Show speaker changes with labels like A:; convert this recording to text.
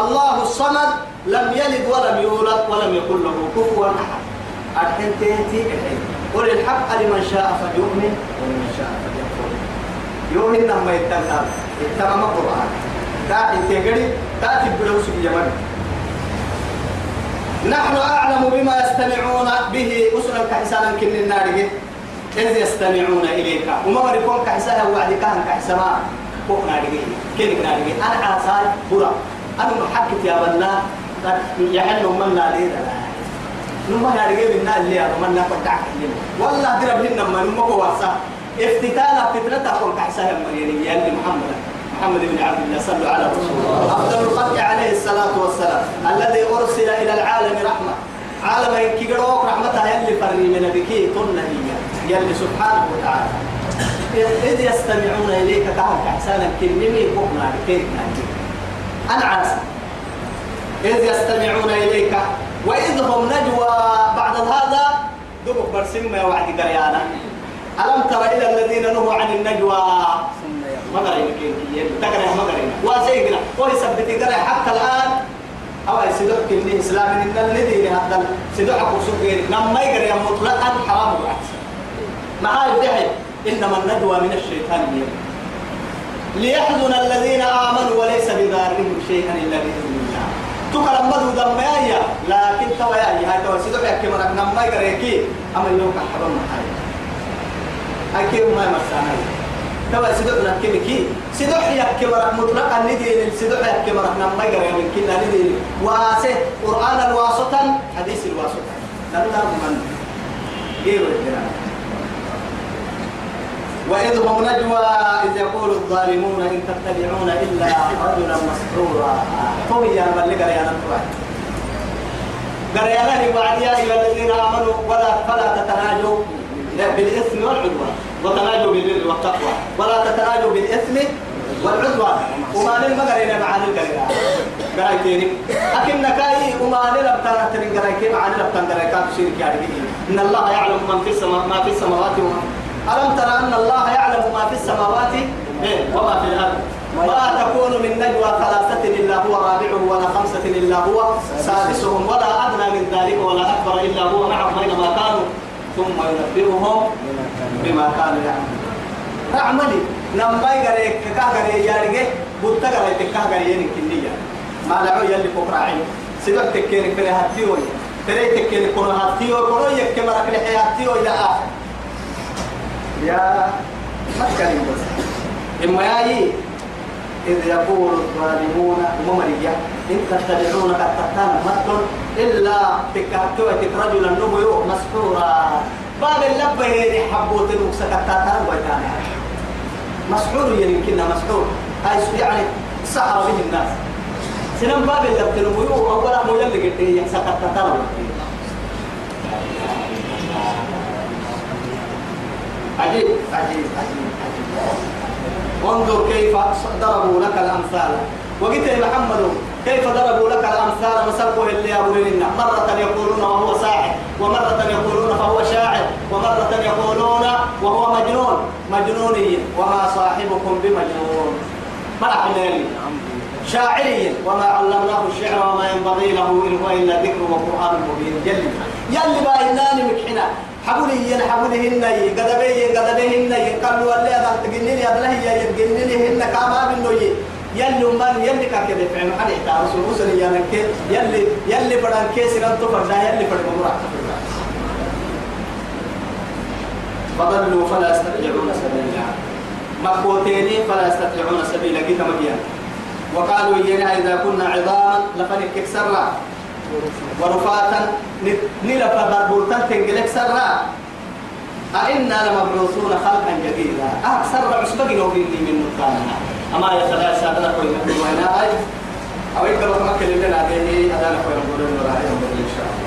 A: الله الصمد لم يلد ولم يولد ولم يكن له كفوا أحين تهتي إحين قل الحق لمن شاء فليؤمن ومن شاء فليكفر. يوهن لما يتنقل يتنقل القرآن تاتي تيجري تاتي بلوسك جمال نحن أعلم بما يستمعون به. أسرة كحسانا كن النار إذ يستمعون إليك. وما مريكم كحسانا وعدك كحسما فوق نارجي كيف نارجي أنا عساي برا. أنا محكت يا بنا يحل من لا ليه نما نارجي من نال ليه من لا فتح والله دربهن ما نما هو واسع افتتانا فتنتكم كحسانا مريني يا محمد. محمد بن عبد الله صلوا على رسول الله أفضل الخلق عليه الصلاة والسلام. الذي أرسل إلى العالم رحمة. عالم كيقروك رحمتها يلي فرني من بكي طن هي. يلي سبحانه وتعالى. إذ يستمعون إليك كهك إحسانا كنمي فوقنا كيف عاسى إذ يستمعون إليك وإذ هم نجوى. بعد هذا دبك برسم يا وعد قريانا ألم تر إلى الذين نهوا عن النجوى؟ ما قرينا كيف تقرأ ما قرينا واسيقنا ويثبت قرأ حتى الآن. أو سيدوح كني إسلام إن الذي هذا سيدوح كوسوك نما يقرأ مطلقا حرام وعكس معاي الدحي إنما النجوى من الشيطان. ليحزن الذين آمنوا. شيئا إلا بإذن الله. تكلم بدو دم يا لكن توا يا هاي توا سيدوح يحكي مرك نما يقرأ كي أما يوم كحرام محاي هاي كيف ما يمسانا توا سيدوح نحكي كي سيدوح يحكي مرك مطلقا ندي سيدوح يحكي مرك نما يقرأ من كنا ندي واسه قرآن الواسطا حديث الواسطا. لا لا من غير الكلام وإذ هم نجوى إذ يقول الظالمون إن تتبعون إلا رجلا مسحورا. قوي يا من لقى يا نطوع قريانا وعد يا أيها الذين آمنوا ولا فلا تتناجوا بالإثم والعدوان. وتناجوا بالبر والتقوى. ولا تتناجوا بالإثم والعدوان. وما للمقر إلى معاني القرية قرايتيني أكن نكاي وما للبتان ترين قرايتين يعني إن الله يعلم من في السماء ما في السماوات وما ألم ترى أن الله يعلم ما في السماوات؟ وما في الأرض. ما تكون من نجوى ثلاثة إلا هو رابعه ولا خمسة إلا هو سادسهم ولا أدنى من ذلك ولا أكبر إلا هو. معهم أينما كانوا. ثم ينبئهم بما كانوا يعملون. أعملي. نما يقرأ كهجر يارجع بوتا قرأ تكهجر ينك النية ما لعو يلي فقراعي. سيدك تكير كره هاتيوي. تري تكير كره هاتيوي كره يكمل كره هاتيوي إلى آخر يا مكة بس. إما ياي إذ يقول الظالمون ممريا إن تتبعون قد تتانا مثل إلا تكهتوا رجلا نبيو مسحورا. باب اللبة هي حبوت الوكسة كتاتا ويتانا مسحور يمكن مسحور. هاي يعني سحر به الناس. سنن باب اللبة نبيو أولا مو يلي قلت هي عجيب عجيب عجيب عجيب انظر كيف ضربوا لك الأمثال. وقلت يا محمد كيف ضربوا لك الأمثال وسبوا اللي يقولون مرة يقولون وهو ساحر ومرة يقولون فهو شاعر ومرة يقولون وهو مجنون. مجنوني وما صاحبكم بمجنون. ما أحلالي شاعري وما علمناه الشعر وما ينبغي له إن هو إلا ذكر وقرآن مبين. يلي يلي بايناني مكحنا حبولي ين حبولي هن قدبي قدبي هن قالوا ولا هذا تجنني هذا هي يجنني هن كما منه يلي من يلي كاكي فهم حد يحتاج وصل يا نك يلي يلي بدن كيس رنتو فردا يلي بدن مرا فضلوا فلا يستطيعون سبيلا. مكوتين فلا يستطيعون سبيلا. كي تمجيا وقالوا ينا إذا كنا عظاما لفنك كسرا. ورفاتا نلف بربولتان تنقلك سرا. أئنا لمبعوثون خلقا جديدا. أكثر عصبك لو بيني من نطانا أما يا ثلاثة سادنا كوي نحن وين هاي أو يقدر مكة لنا هذه أدانا كوي نقول إن شاء الله.